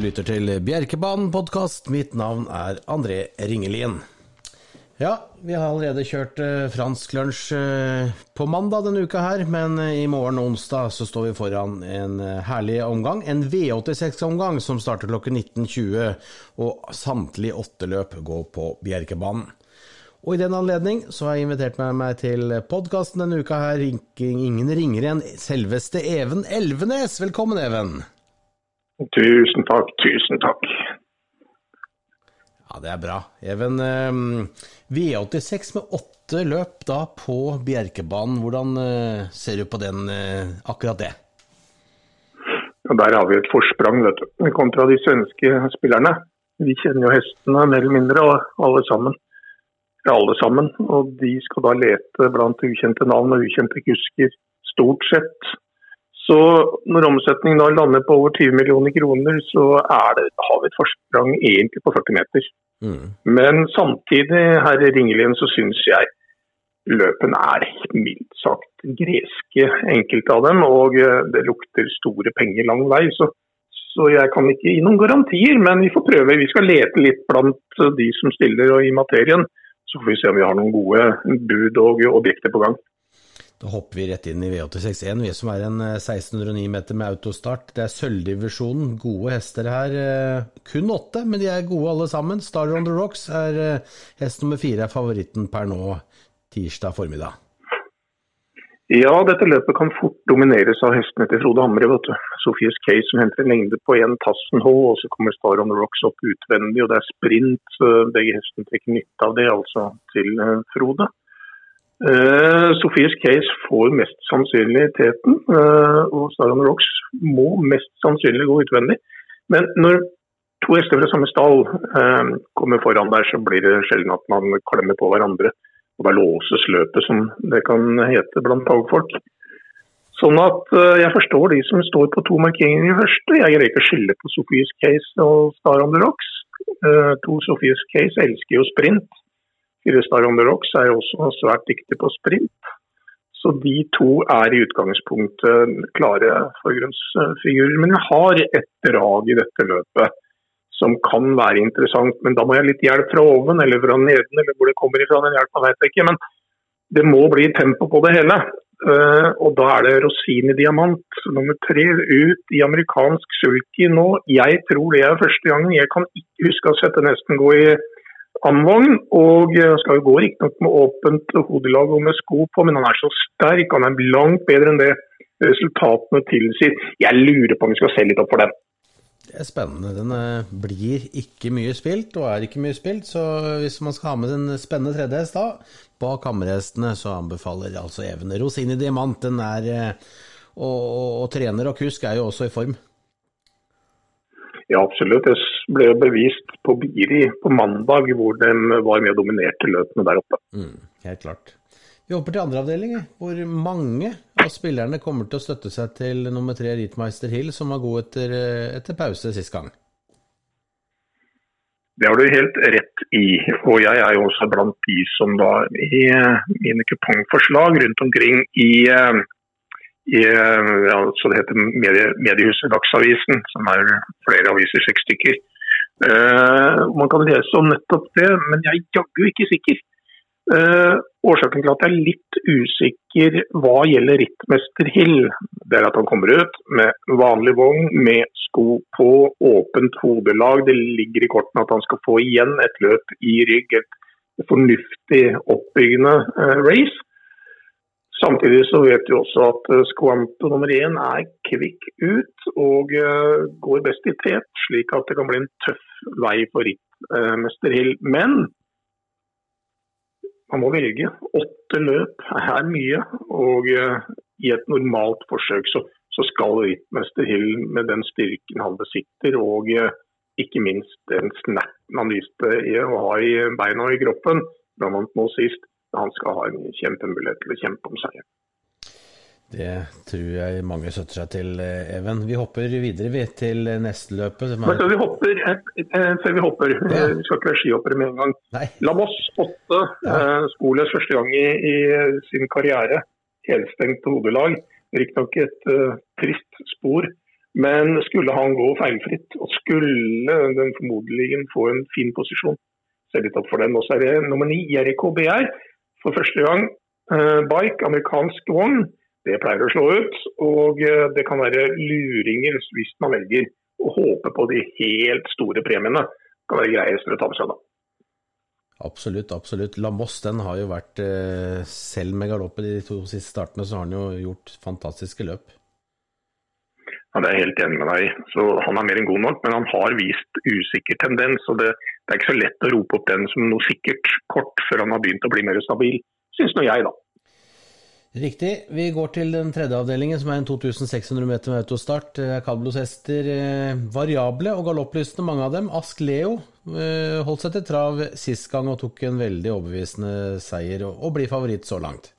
lytter til Bjerkebanen podkast. Mitt navn er André Ringelien. Ja, vi har allerede kjørt eh, fransk lunsj eh, på mandag denne uka her, men eh, i morgen onsdag så står vi foran en eh, herlig omgang. En V86-omgang som starter klokken 19.20, og samtlige åtte løp går på Bjerkebanen. Og i den anledning så har jeg invitert med meg til podkasten denne uka her, ingen ringere enn selveste Even Elvenes. Velkommen, Even. Tusen takk, tusen takk. Ja, det er bra. Even, eh, V86 med åtte løp da på Bjerkebanen. Hvordan eh, ser du på den, eh, akkurat det? Og Der har vi et forsprang vet du, kontra de svenske spillerne. Vi kjenner jo hestene mer eller mindre, og alle sammen. Alle sammen. Og de skal da lete blant ukjente navn og ukjente kusker, stort sett. Så når omsetningen da lander på over 20 millioner kroner, så det, har vi et forsprang egentlig på 40 meter. Mm. Men samtidig, herr Ringelien, så syns jeg løpene er mildt sagt greske, enkelte av dem. Og eh, det lukter store penger lang vei. Så, så, jeg kan ikke gi noen garantier, men vi får prøve. Vi skal lete litt blant de som stiller og i materien. Så får vi se om vi har noen gode bud og objekter på gang. Da hopper vi rett inn i V86-1, vi som er en 1609 eh, meter med autostart. Det er sølvdivisjonen. Gode hester her. Eh, kun åtte, men de er gode alle sammen. Star on the Rocks er eh, hest nummer fire er favoritten per nå tirsdag formiddag. Ja, dette løpet kan fort domineres av hestene til Frode Hamre. vet du. Sofies Case som henter en lengde på én Tassen H, og så kommer Star on the Rocks opp utvendig. og Det er sprint. Begge hestene trekker nytte av det, altså til Frode. Uh, Case får mest sannsynlig teten, uh, og Stadion Rocks må mest sannsynlig gå utvendig. Men når to hester fra samme stall uh, kommer foran der, så blir det sjelden at man klemmer på hverandre. Og da låses løpet, som det kan hete blant fagfolk. Sånn at jeg forstår de som står på to markeringer i første. Jeg greier ikke å skille på Sofies Case og Star on the Rocks. to Sofies Case elsker jo sprint. Fyrestar on the Rocks er også svært dyktig på sprint. Så de to er i utgangspunktet klare forgrunnsfigurer. Men jeg har et drag i dette løpet som kan være interessant. Men da må jeg ha litt hjelp fra oven eller fra neden, eller hvor det kommer ifra. Den hjelpen vet jeg ikke. Men det må bli tempo på det hele. Uh, og da er det Rosini diamant, nummer tre ut i amerikansk sulky nå. Jeg tror det er første gangen. Jeg kan ikke huske å sette nesten gå i amvogn, og skal jo gå riktignok med åpent hodelag og med sko på, men han er så sterk. Han er langt bedre enn det resultatene tilsier. Jeg lurer på om vi skal se litt opp for den. Det er spennende. Den eh, blir ikke mye spilt, og er ikke mye spilt. Så hvis man skal ha med en spennende tredjehest da, bak hammerhestene, så anbefaler altså Even Rosini Diamant. Den er eh, og, og, og trener og kusk er jo også i form. Ja, absolutt. Det ble jo bevist på Biri på mandag, hvor de var med og dominerte løpene der oppe. Mm, helt klart. Vi hopper til andre avdeling, hvor mange av spillerne kommer til å støtte seg til nummer tre Rittmeister Hill, som var god etter, etter pause sist gang. Det har du helt rett i. Og jeg er jo også blant de som da i mine kupongforslag rundt omkring i i ja, så det heter medie, mediehuset Dagsavisen, som er flere aviser, seks stykker. Uh, man kan lese om nettopp det, men jeg er jaggu ikke sikker. Uh, årsaken til at jeg er litt usikker hva gjelder rittmester Hill, det er at han kommer ut med vanlig vogn, med sko på, åpent hodelag. Det ligger i kortene at han skal få igjen et løp i rygg, et fornuftig oppbyggende uh, race. Samtidig så vet vi også at eh, nummer én er kvikk ut og uh, går best i tet, slik at det kan bli en tøff vei for rittmester uh, Hill. Men man må velge. Åtte løp er mye. Og i et normalt forsøk så skal rittmester Hill med den styrken han besitter, og ikke minst den snerten han viste i å ha i beina og i kroppen, blant annet nå sist, han skal ha en kjempemulighet til å kjempe om seieren. Det tror jeg mange støtter seg til, Even. Vi hopper videre til neste løpet. Er... Før vi hopper, eh, eh, før vi, hopper ja. vi skal ikke være skihoppere med en gang. Nei. Lavos 8, ja. Eh, Skoles første gang i, i, sin karriere. Helstengt hodelag. Riktignok et uh, trist spor. Men skulle han gå feilfritt, og skulle den formodelig få en fin posisjon, ser litt opp for den. Og så er det nummer ni, Jericho BR. For første gang uh, bike, amerikansk vogn. Det pleier å slå ut. Og uh, det kan være luringer hvis man velger å håpe på de helt store premiene. Det kan være greiest å ta med seg da. Absolutt, absolutt. La Moss den har jo vært, uh, selv med galoppen i de to siste startene, så har han jo gjort fantastiske løp. Ja, Det er jeg helt enig med deg i. Så Han er mer enn god nok, men han har vist usikker tendens. og det, det, er ikke så lett å rope opp den som noe sikkert kort før han har begynt å bli mer stabil, syns nå jeg, da. Riktig. Vi går til den tredje avdelingen, som er en 2600 meter med autostart. Kablos hester eh, variable og galopplystne, mange av dem. Ask Leo eh, holdt seg til trav sist gang og tok en veldig overbevisende seier, og blir favoritt så langt.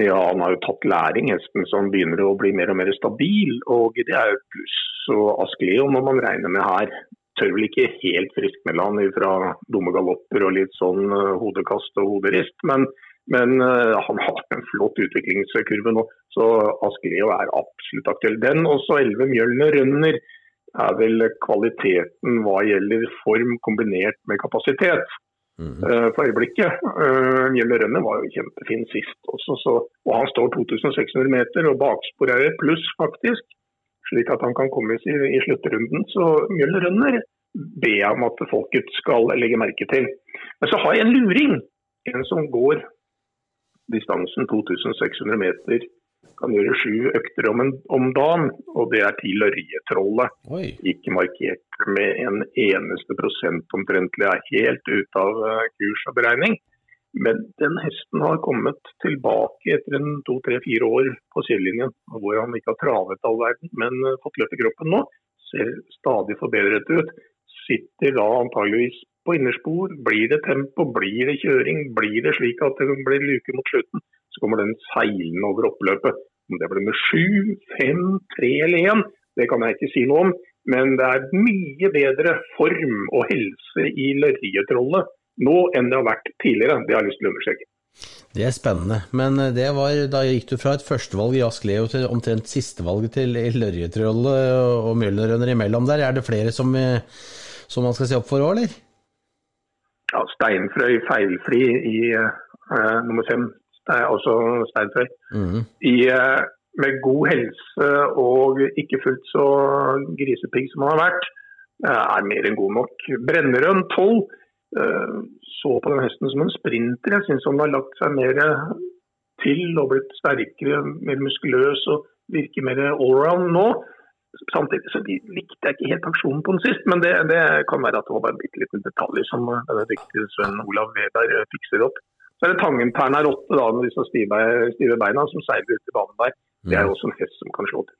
Ja, han har jo tatt læring, hesten han begynner å bli mer og mer stabil. Og det er jo pluss. Så Askleo må man regne med her. Tør vel ikke helt friskmelde han fra dumme galopper og litt sånn uh, hodekast og hoderist. Men, men uh, han har en flott utviklingskurve nå, så Askleo er absolutt aktuell. Den, også 11 Mjølner Rønner, er vel kvaliteten hva gjelder form kombinert med kapasitet. Mm. for øyeblikket. Uh, Gjelle Rønne var jo kjempefin sist også, så, og han står 2600 meter og bakspor er pluss, faktisk. Slik at han kan komme i, i sluttrunden. Så Mjølle Rønner ber jeg om at folket skal legge merke til. Men så har jeg en luring. En som går distansen 2600 meter kan gjøre sju økter om, en, om dagen, og det er til Ørjetrollet. Ikke markert med en eneste prosent omtrentlig, er helt ute av uh, kurs og beregning. Men den hesten har kommet tilbake etter en to, tre, fire år på sidelinjen, hvor han ikke har travet all verden, men uh, fått løp i kroppen nå. Ser stadig forbedret ut. Sitter da antageligvis på innerspor. Blir det tempo, blir det kjøring, blir det slik at det blir luke mot slutten, så kommer den seilende over oppløpet. Om det blir med sju, fem, tre eller én, det kan jeg ikke si noe om. Men det er mye bedre form og helse i Lørjetrollet nå enn det har vært tidligere. Det har jeg lyst til å understreke. Det er spennende, men eh, det var, da gikk du fra et førstevalg i Ask Leo til omtrent sistevalget til Lørjetrollet og Mjølnerønner imellom der. Er det flere som, eh, som man skal se opp for òg, eller? Ja, Steinfrøy feilfri i uh, nummer fem altså Steinfrøy, mm. Eh, med god helse og ikke fullt så grisepigg som han har vært, eh, er mer enn god nok. Brennerøn 12 eh, så på den hesten som en sprinter. Jeg syns han har lagt seg mer til og blitt sterkere, mer muskuløs og virker mer allround nå. Samtidig så likte jeg ikke helt aksjonen på den sist, men det, det kan være at det var bare en bitte liten detalj som denne dyktige Sven Olav Weberg fikser opp. Er det Tangenperna rotte da, med disse stive, stive, beina som seiler ut i banen der. Det er jo også en hest som kan slå til.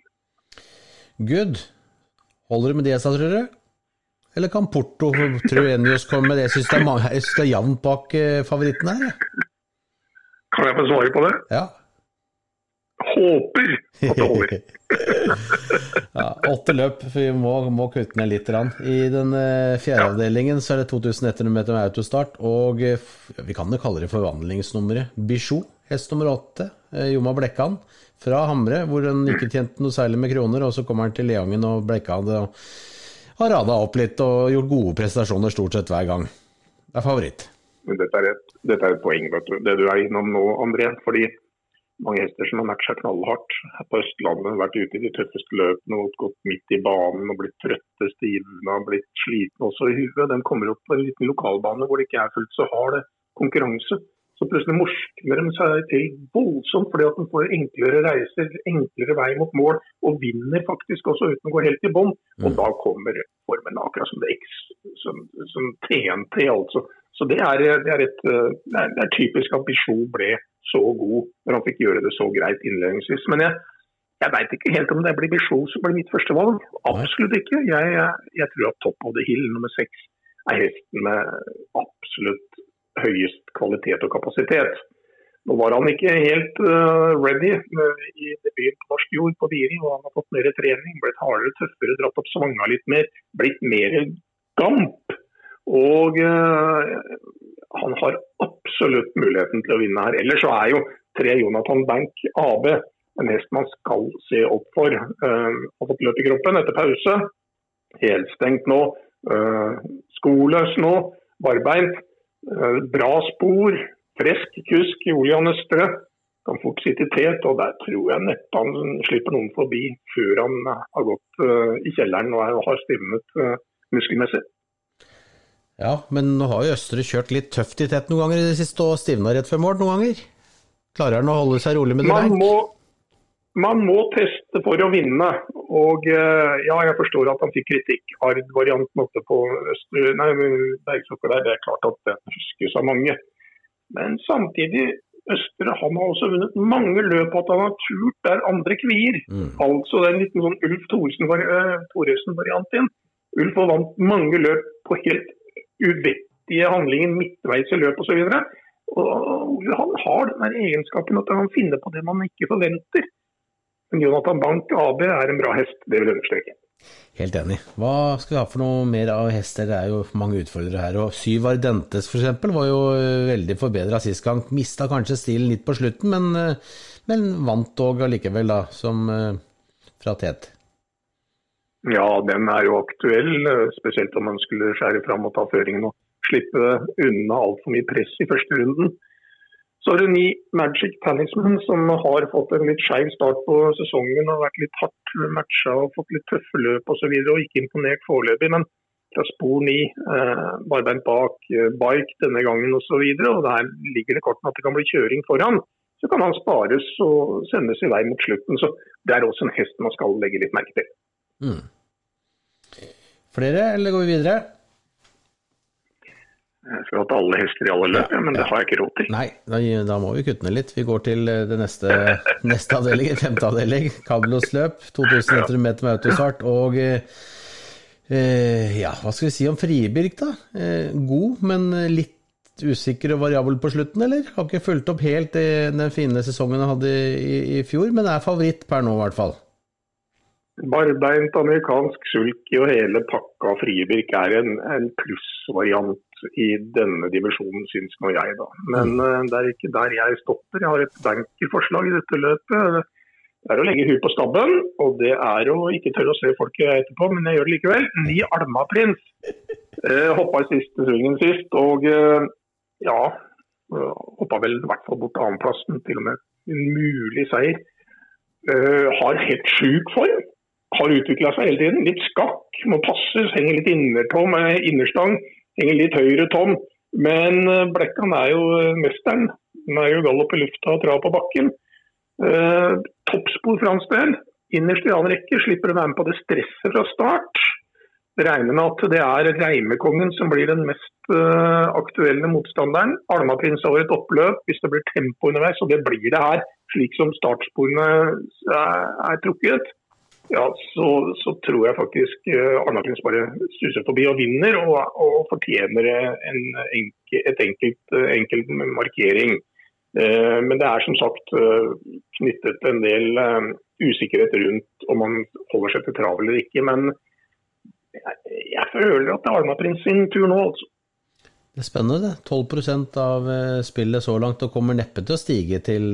Good. Holder det med det, tror du? Eller kan Porto Truenius komme med det? Jeg syns det er, jevnt bak eh, favoritten her. Kan jeg få svare på det? Ja håper at det holder. ja, åtte løp, for vi må, må kutte ned litt. I den uh, fjerde ja. avdelingen så er det 2100 meter med autostart, og uh, vi kan jo kalle det forvandlingsnummeret. Bichot, hest nummer åtte, uh, Joma Blekkan fra Hamre, hvor han ikke tjente noe særlig med kroner, og så kommer han til Leangen og Blekkan og har rada opp litt og gjort gode prestasjoner stort sett hver gang. Det er favoritt. Men dette er et, dette er et poeng, vet du. det du er innom nå, André. fordi mange hester som har matcha knallhardt på Østlandet. Vært ute i de tøffeste løpene og gått midt i banen og blitt trøtte, stivna, blitt slitne også i huet. Den kommer opp på en liten lokalbane hvor det ikke er fullt så hard konkurranse. Så plutselig morskner de seg til voldsomt fordi at de får enklere reiser, enklere vei mot mål, og vinner faktisk også uten å gå helt i bånn. Og mm. da kommer formen akkurat som, det, som, som TNT, altså. Så det er, det er, et, det er, typisk at Bichot ble så god når han fikk gjøre det så greit innledningsvis. Men jeg, jeg veit ikke helt om det blir Bichot som blir mitt første valg. Absolutt ikke. Jeg, jeg, tror at Top of the Hill nummer seks er hesten med absolutt høyest kvalitet og kapasitet. Nå var han ikke helt uh, ready uh, i debuten på norsk jord på Biri, og han har fått mer trening, blitt hardere, tøffere, dratt opp svanga litt mer, blitt mer gamp. Og uh, han har absolutt muligheten til å vinne her. Ellers så er jo tre Jonathan Bank AB en hest man skal se opp for. Uh, har fått løp i kroppen etter pause. Helstengt nå. Uh, skoløs nå. Barbeint. Uh, bra spor. Frisk kusk i Olian Østre. Kan fort sitte i tet, og der tror jeg neppe han slipper noen forbi før han har gått uh, i kjelleren og har stivnet muskelmessig. Ja, men nå har jo Østre kjørt litt tøft i tett noen ganger i det siste og stivna rett før mål noen ganger. Klarer han å holde seg rolig med det man må, man må teste for å vinne. Og eh, ja, jeg forstår at han fikk kritikk. Ard-varianten oppe på Østre, nei, Bergsokker der, det er klart at det huskes av mange. Men samtidig, Østre han har også vunnet mange løp at han har turt der andre kvier. Mm. Altså det er en liten sånn Ulf Thoresen-variant igjen. Ulf vant mange løp på helt uvettige handlinger midtveis i løpet osv. Han har den egenskapen at han finner på det man ikke forventer. Men Jonathan Bank AB er en bra hest, det vil jeg understreke. Helt enig. Hva skal vi ha for noe mer av hester? Det er jo mange utfordrere her. Og Syv Ardentes f.eks. var jo eh, veldig forbedra sist gang. Mista kanskje stilen litt på slutten, men, eh, men vant dog allikevel, da, som eh, fra tet. Ja, den er jo aktuell, spesielt om man skulle skjære fram og ta føringen og slippe unna altfor mye press i første runden. Så er det ni Magic Talisman som har fått en litt skeiv start på sesongen og vært litt hardt matcha og fått litt tøffe løp osv. Og, så videre, og ikke imponert foreløpig. Men fra spor ni, eh, barbeint bak, eh, bike denne gangen osv. Der ligger det kortene at det kan bli kjøring foran. Så kan han spares og sendes i vei mot slutten. Så det er også en hest man skal legge litt merke til. Mm. Flere, eller går vi videre? Jeg skulle hatt alle hester i alle løp, ja, men det har jeg ikke råd til. Nei, da, da, må vi kutte ned litt. Vi går til eh, det neste, neste avdeling, femte avdeling. Kablos løp, 2100 meter med autostart. Og eh, eh, ja, hva skal vi si om Fribirk, da? Eh, god, men litt usikker og variabel på slutten, eller? Har ikke fulgt opp helt den fine sesongen han hadde i, i fjor, men er favoritt per nå, i hvert fall. Barbeint amerikansk sulky og hele pakka Fribirk er en, en plussvariant i denne dimensjonen, syns nå jeg. da. Men uh, det er ikke der jeg stopper. Jeg har et bankerforslag i dette løpet. Det er å legge huet på stabben, og det er å ikke tørre å se folket etterpå, men jeg gjør det likevel. Ni Alma-prins. Uh, hoppa i siste svingen sist, og uh, ja Hoppa vel i hvert fall bort til annenplassen, til og med en mulig seier. Uh, har helt sjuk form har utvikla seg hele tiden. Litt skakk, må passes, henger litt innertom, innerstang, henger litt høyere tom. Men eh, Blekkan er jo eh, mesteren. Den er jo gallop i lufta og trav på bakken. Eh, toppspor for hans del. Innerst i annen rekke slipper å være med på det stresset fra start. Regner med at det er Reimekongen som blir den mest uh, aktuelle motstanderen. Almaprins over et oppløp hvis det blir tempo underveis, og det blir det her, slik som startsporene er, er trukket ja, så, så, tror jeg faktisk uh, bare suser forbi og vinner, og, og fortjener en enke, et enkelt, enkelt markering. Uh, men det er som sagt knyttet en del usikkerhet rundt om man holder seg til trav eller ikke. Men jeg, jeg føler at det er Arnaprins sin tur nå, altså. Det er spennende, det. 12% av spillet så langt, og kommer neppe til å stige til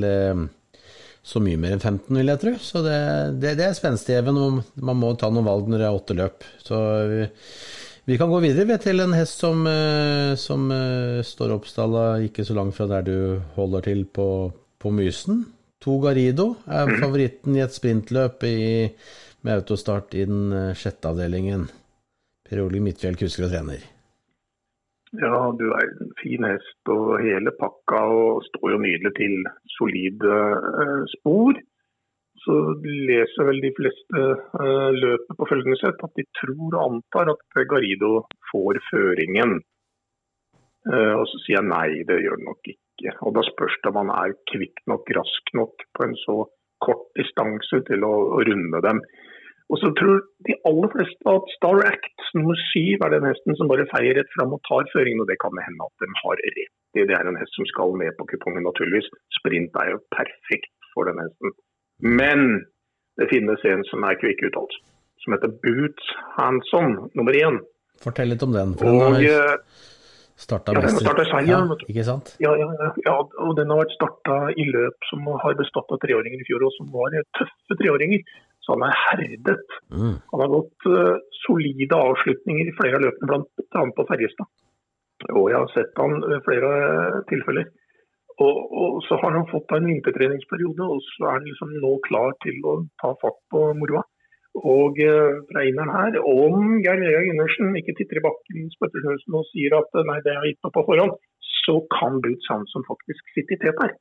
så mye mer enn 15, vil jeg tro. Så det, det, det er spenstig, even man må ta noen valg når det er åtte løp. Så vi, vi kan gå videre til en hest som, eh, som uh, står oppstalla ikke så langt fra der du holder til på, på Mysen. To Garido er mm. favoritten i et sprintløp i, med autostart i den uh, sjette avdelingen. Per Ole Midtfjell kusker og trener. Ja, du er fin hest og hele pakka og står jo nydelig til solide eh, spor. Så leser vel de fleste eh, løpet på følgende sett at de tror og antar at Garido får føringen. Eh, og så sier jeg nei, det gjør den nok ikke. Og da spørs det om han er kvikk nok, rask nok på en så kort distanse til å, å runde dem. Og så tror de aller fleste at Star Act nummer syv er den hesten som bare feier rett fram og tar føringen. Og det kan hende at de har rett i. Det er en hest som skal med på kupongen, naturligvis. Sprint er jo perfekt for den hesten. Men det finnes en som er kvikk uttalt, som heter Boots Hanson nummer én. Fortell litt om den. For den, har, Starta Ja, mest- Sverige, ja, ikke sant? Ja, ja, ja, ja, og den har vært starta i løp som har bestått av treåringer i fjor, og som var tøffe treåringer. Så han er herdet. Mm. Han har gått uh, solide avslutninger i flere av løpene, bl.a. på Ferjestad. Og jeg har sett han ved flere eh, tilfeller. Og, og så har han fått en vintertreningsperiode, og så er han liksom nå klar til å ta fatt på moroa. Og eh, fra inneren her, om Geir Vegar Gundersen ikke titter i bakken spøttesnusen og sier at eh, nei, det har gitt opp på forhånd, så kan Brut Hansen faktisk sitte i tet her.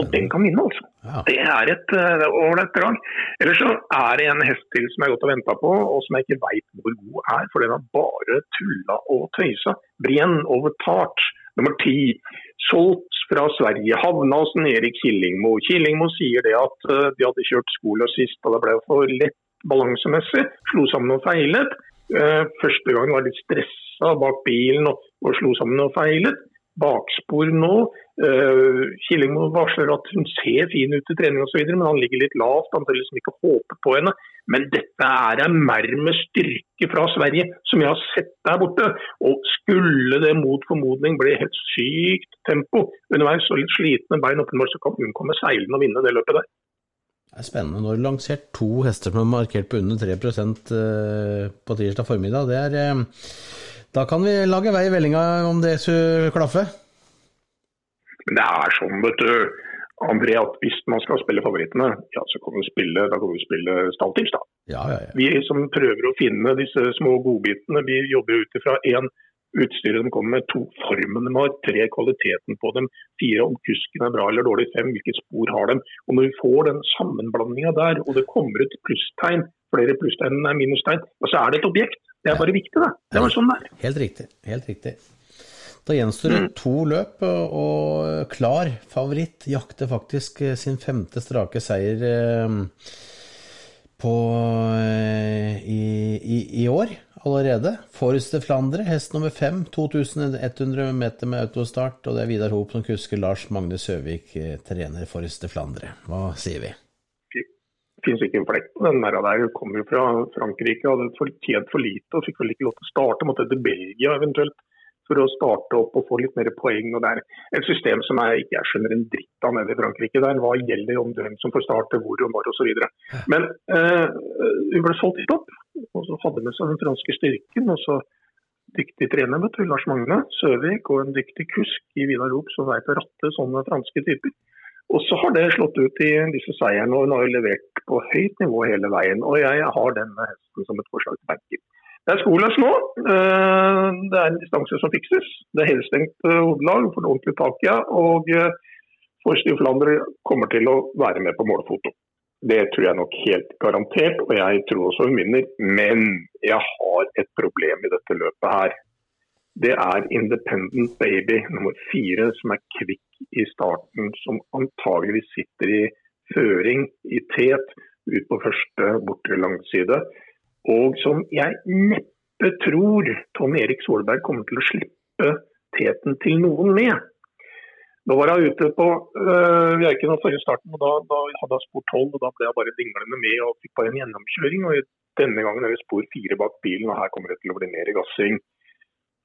Og den kan vinne, altså. Ja. Det er et eh, ålreit drag. Ellers så er det en hest til som jeg har gått og venta på, og som jeg ikke veit hvor god er, for den har bare tulla og tøysa. Brienne over Tart, nummer ti. Solgt fra Sverige. Havna hos en Erik Killingmo. Killingmo sier det at eh, de hadde kjørt skoløs sist, og det ble for lett balansemessig. Slo sammen og feilet. Eh, første gang var litt stressa bak bilen og, og slo sammen og feilet. Bakspor nå. Uh, Killingmo varsler at hun ser fin ut i trening osv., men han ligger litt lavt. Han tør liksom ikke håpe på henne. Men dette er en med styrke fra Sverige som jeg har sett der borte. Og skulle det mot formodning bli helt sykt tempo underveis og litt slitne bein åpenbart, så kan hun komme seilende og vinne det løpet der. Det er spennende. Nå har du lansert to hester som er markert på under 3 eh, på tirsdag formiddag. Er, eh, da kan vi lage vei i vellinga om det skulle klaffe. Men det er sånn, vet du, André, at hvis man skal spille favorittene, ja, så kan du spille, da kan du spille stalltips, da. Ja, ja, ja. Vi som prøver å finne disse små godbitene, vi jobber jo ut ifra én utstyret de kommer med, to formen de har, tre kvaliteten på dem, fire om kusken er bra eller dårlig, fem hvilke spor har dem. Og Når vi får den sammenblandinga der, og det kommer et plusstegn, flere plusstegn enn minustegn, og så er det et objekt. Det er bare viktig, det. Det bare sånn det er. Helt riktig. Helt riktig. Da gjenstår det to løp, og klar favoritt jakter faktisk sin femte strake seier eh, på, eh, i, i, i år allerede. Forreste Flandre, hest nummer fem, 2100 meter med autostart, og det er Vidar Hop som kusker Lars Magne Søvik, trener trener Forreste Flandre. Hva sier vi? Det finnes ikke en flekk på den der. der. Hun kommer jo fra Frankrike, hadde fortjent for lite og fikk vel ikke lov til å starte. Måtte til Belgia eventuelt for å starte opp og få litt mer poeng. og Det er et system som jeg ikke jeg skjønner en dritt av nede i Frankrike. der. Hva gjelder om hvem som får starte, hvor og når osv. Men eh, hun ble solgt litt opp, og så hadde med seg den franske styrken. og så Dyktig trener, vet du, Lars Magne Søvik, og en dyktig kusk i Vidar Rop som veit å ratte sånne franske typer. Og så har det slått ut i disse seierne, og hun har jo levert på høyt nivå hele veien. Og jeg har denne hesten som et forslag til benken. Det er skoleløs nå. Eh, Det er en distanse som fikses. Det er helstengt eh, hodelag, får ordentlig tak i. Og eh, Forstiv Flandre kommer til å være med på målfoto. Det tror jeg nok helt garantert, og jeg tror også hun vinner. Men jeg har et problem i dette løpet her. Det er Independent Baby nummer fire som er kvikk i starten, som antageligvis sitter i føring, i tet, ut på første bortre langside. Og som jeg neppe tror Tom Erik Solberg kommer til å slippe teten til noen med. Nå var jeg ute på øh, Bjerken forrige starten, og da, da hadde jeg spor 12. og Da ble jeg bare dinglende med og fikk bare en gjennomkjøring. og Denne gangen er det spor fire bak bilen, og her kommer det til å bli mer gassing.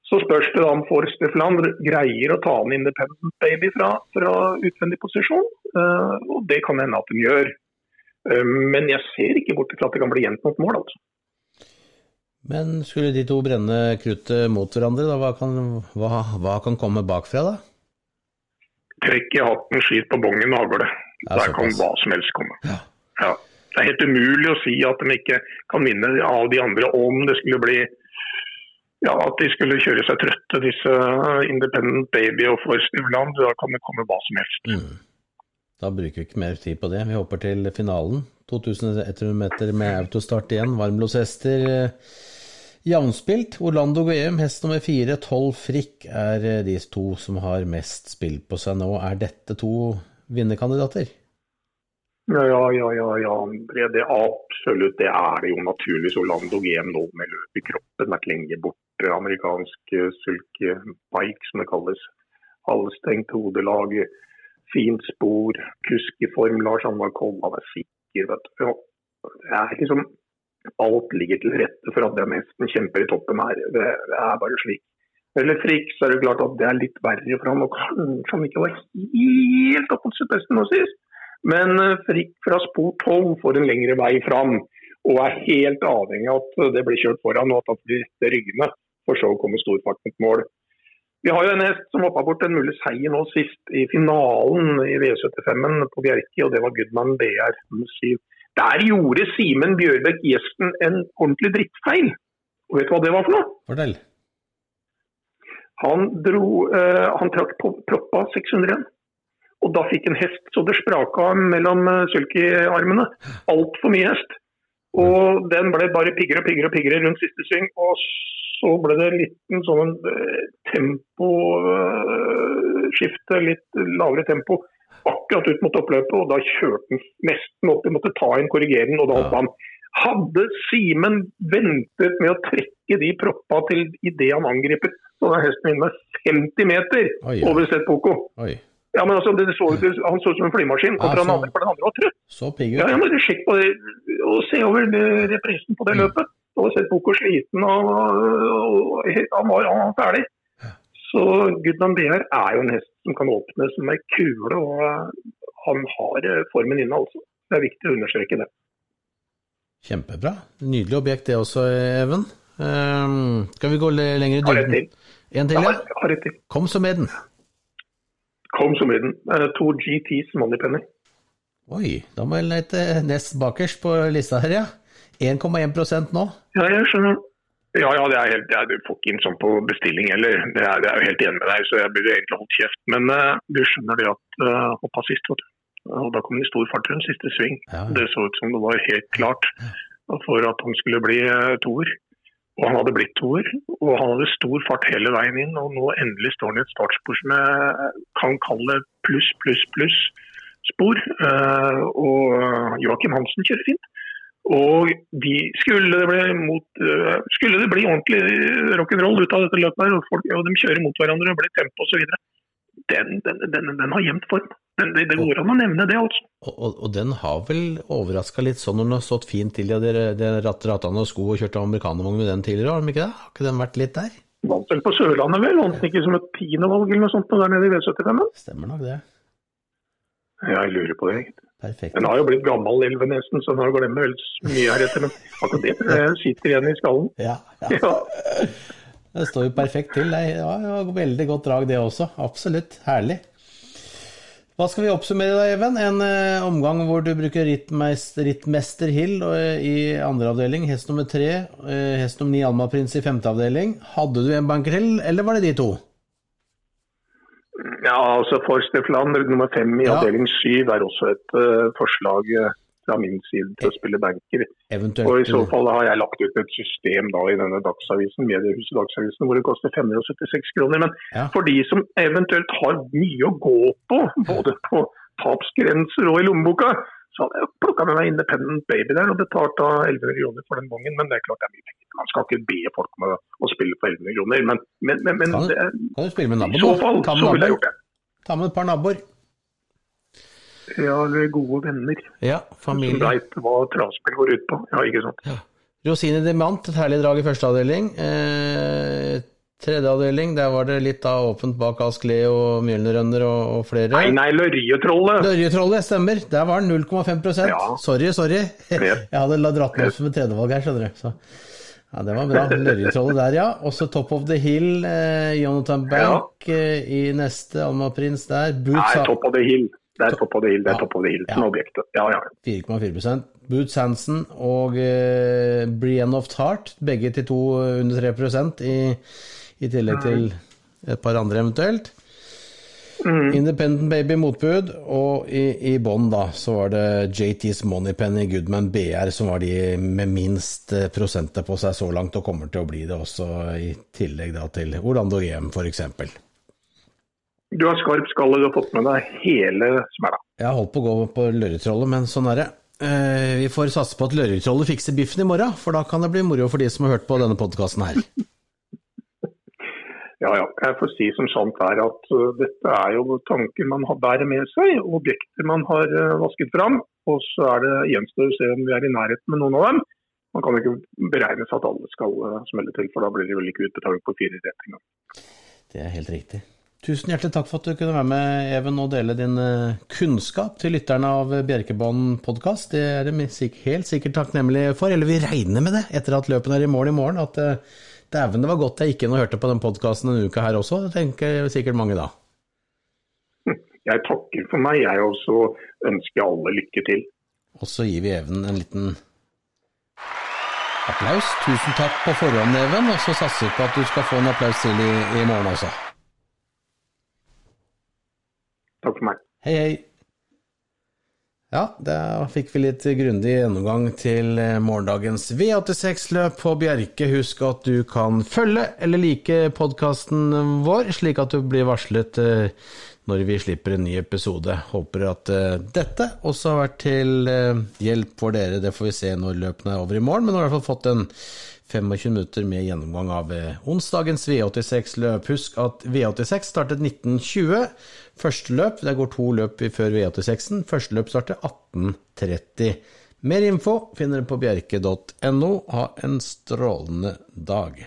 Så spørs det da om Forstefland greier å ta en Independent Baby fra, fra utvendig posisjon. øh, og det kan hende at hun gjør. Øh, men jeg ser ikke bort fra at det kan bli jevnt mål, altså. Men skulle de to brenne kruttet mot hverandre, da, hva kan, hva, hva kan komme bakfra, da? Trekk i hatten, skyt på bongen og avgårde. Ja, Der kan hva som helst komme. Ja. Ja. Det er helt umulig å si at de ikke kan vinne av de andre om det skulle bli ja, at de skulle kjøre seg trøtte, disse Independent Baby og For Stiveland. Da kan det komme hva som helst. Mm. Da bruker vi ikke mer tid på det. Vi hopper til finalen. 2100 meter med autostart igjen. Varmblodshester eh, jevnspilt. Orlando GM, hest nummer fire. Tolv Frikk er eh, de to som har mest spill på seg nå. Er dette to vinnerkandidater? Ja, ja, ja, ja. André, det er absolutt. Det er det jo naturligvis. Orlando GM nå med løp i kroppen. Vært lenge borte. Amerikansk eh, sulkebike, som det kalles. Halvstengt hodelag. Fint spor. Kuskeform. Lars Anvar Kollan er sikker, vet du. Det er liksom Alt ligger til rette for at den hesten kjemper i toppen her. Det, er bare slik. eller frikk, så er det klart at det er litt verre for han. Og kanskje han ikke var helt oppe på beste nå sist. Men eh, frikk fra spor 12 får en lengre vei fram, og er helt avhengig av at det blir kjørt foran og at han blir rette ryggene, for så å komme stor fart mål. Vi har jo en hest som hoppa bort en mulig seier nå sist i finalen i V75-en på Bjerke, og det var Gudman BR. Der gjorde Simen Bjørbæk Gjesten en ordentlig drittfeil. Og vet du hva det var for noe? Fortell. Han, dro, uh, han trakk på proppa 601. Og da fikk en hest så det spraka mellom uh, sulky-armene. Altfor mye hest. Og den ble bare piggere og piggere og piggere rundt siste sving. Og så ble det en liten sånn uh, temposkifte, uh, litt lavere tempo akkurat ut mot oppløpet. Og da kjørte han nesten opp. Vi måtte ta inn korrigeringen, og da hoppet han. Hadde Simen ventet med å trekke de proppa til idet han angriper, så hadde hesten min med 50 meter Oi, ja. over Sett Poco. Ja, men altså, det så, ut- han så ut som en flymaskin kontra Ja, den andre, for den andre var trøtt. Så pigg Ja, ut. ja, men Sjekk på det, og se over reprisen på det Mm. løpet. Da var Sett sliten, og, og, han, var, han var ferdig. Så Gudman BR er jo en hest som kan åpnes som ei kule, og han har eh, formen inne, altså. Det er viktig å understreke det. Kjempebra. Nydelig objekt det også, Even. Um, skal vi gå le- lenger i dybden? En til, Ja. Kom så med den. Kom så med den. Eh, To GTs Moneypenny. Oi, da må jeg lete nest bakerst på lista her, ja. 1,1% nå. Ja, jeg skjønner. Ja, ja, det er helt, ja, du får ikke inn sånn på bestilling heller. Det er, det er jo helt enig med deg, så jeg burde egentlig holdt kjeft. Men uh, du skjønner det at uh, hoppa sist, vet du. Og da kom det i stor fart rundt siste sving. Ja. Det så ut som det var helt klart for at han skulle bli uh, toer. Og han hadde blitt toer, og han hadde stor fart hele veien inn. Og nå endelig står han i et startspor som jeg kan kalle pluss, pluss, pluss spor. Uh, og Joakim Hansen kjører fint. Og de, skulle, det bli mot, øh, skulle det bli ordentlig rock'n'roll ut av dette løpet, her, og, folk, og de kjører mot hverandre og blir tempo osv., den, den, den, den har gjemt form. Den, det, det går an å nevne det, altså. Og, og, og den har vel overraska litt sånn når den har stått fint til ja, de, de ratt, rattene og sko og kjørte amerikanervogn med den tidligere, har den ikke det? Har ikke den vært litt der? Vant vel på Sørlandet, vel? Vant den ikke som et tiendevalg eller noe sånt der nede i V75? Stemmer nok det. Ja, jeg lurer på det. egentlig. Perfekt. Den har jo blitt gammel, Elvenesten, så den har glemt vel mye her etter. Men akkurat det tror jeg sitter igjen i skallen. Ja, ja. Ja. Det står jo perfekt til. Det ja, var veldig godt drag, det også. Absolutt. Herlig. Hva skal vi oppsummere da, Even? En eh, omgang hvor du bruker rittmeister, rittmester Hill og, i andre avdeling, hest nummer tre, eh, hest nummer ni Alma Prins i femte avdeling. Hadde du en banker til, eller var det de to? Ja, altså Forster Flandre nummer fem i Ja. avdeling syv er også et uh, forslag øh, fra min side til å spille banker. Eventuelt Og I så fall har jeg lagt ut et system da i denne Dagsavisen, mediehuset Dagsavisen, hvor det koster 576 kroner. Men Ja. for de som eventuelt har mye å gå på, både på tapsgrenser og i lommeboka, så hadde jeg plukka med meg Independent Baby der og betalte 11 millioner for den gangen. Men det er klart det er mye penger. Man skal ikke be folk om å, spille for 11 millioner. Men, men, men, men Kan du- Kan du spille med i så fall så ville jeg gjort det. Ta med et par naboer. Ja, eller gode venner Ja, som familie. veit hva travspill går ut på. Ja, ikke sant. Rosine Demant, et herlig drag i første avdeling. Eh, tredje avdeling, der var det litt da åpent bak Ask Leo og Mjølnerønner og, og flere. Nei, nei, Lørjetrollet. Lørjetrollet, stemmer. Der var den 0,5 Ja. Sorry, sorry. Jeg hadde dratt meg opp som et tredjevalg her, skjønner du. Så. Ja, det var bra. Lørjetrollet der, ja. Også Top of the Hill, eh, Jonathan Bank eh, i neste, Alma Prins der. Nei, top of the hill. Det er top of the hill, det Ja. er top of the hill som Ja. objektet. Ja, ja. 4,4 Boots Hansen og eh, Brienne of Tart, begge til to under 3% i, i tillegg til et par andre eventuelt. Mm. Independent Baby motbud, og i, i bånn da, så var det JT's Moneypenny Goodman BR som var de med minst eh, prosenter på seg så langt, og kommer til å bli det også i tillegg da til Orlando EM f.eks. Du har skarp skalle, du har fått med deg hele smella. Jeg har holdt på å gå på Lørretrollet, men sånn er det. Eh, vi får satse på at Lørretrollet fikser biffen i morgen, for da kan det bli moro for de som har hørt på denne podkasten her. Ja, ja. Jeg får si som sant er at uh, dette er jo tanker man har bærer med seg, objekter man har uh, vasket fram. Og så er det gjenstår å se om vi er i nærheten med noen av dem. Man kan ikke beregne seg at alle skal uh, smelle til, for da blir det vel ikke utbetaling på fire rett engang. Det er helt riktig. Tusen hjertelig takk for at du kunne være med, Even, og dele din kunnskap til lytterne av Bjerkebanen podkast. Det er de helt sikkert takknemlige for, eller vi regner med det etter at løpene er i mål i morgen. at uh, Dæven, det var godt jeg gikk inn og hørte på den podkasten denne uka her også, tenker sikkert mange da. Jeg takker for meg, jeg også ønsker alle lykke til. Og så gir vi Even en liten applaus. Tusen takk på forhånd, Even, og så satser vi på at du skal få en applaus til i, i morgen også. Takk for meg. Hei, hei. Ja, da fikk vi litt grundig gjennomgang til eh, morgendagens V86-løp på Bjerke. Husk at du kan følge eller like podkasten vår, slik at du blir varslet eh, når vi slipper en ny episode. Håper at eh, dette også har vært til hjelp for dere. Det får vi se når løpene er over i morgen, men nå har vi i hvert fall fått en 25 minutter med gjennomgang av onsdagens V86-løp. Husk at V86 startet 1920. Første løp, det går to løp før V86-en. Første løp starter 18.30. Mer info finner du på bjerke.no. Ha en strålende dag.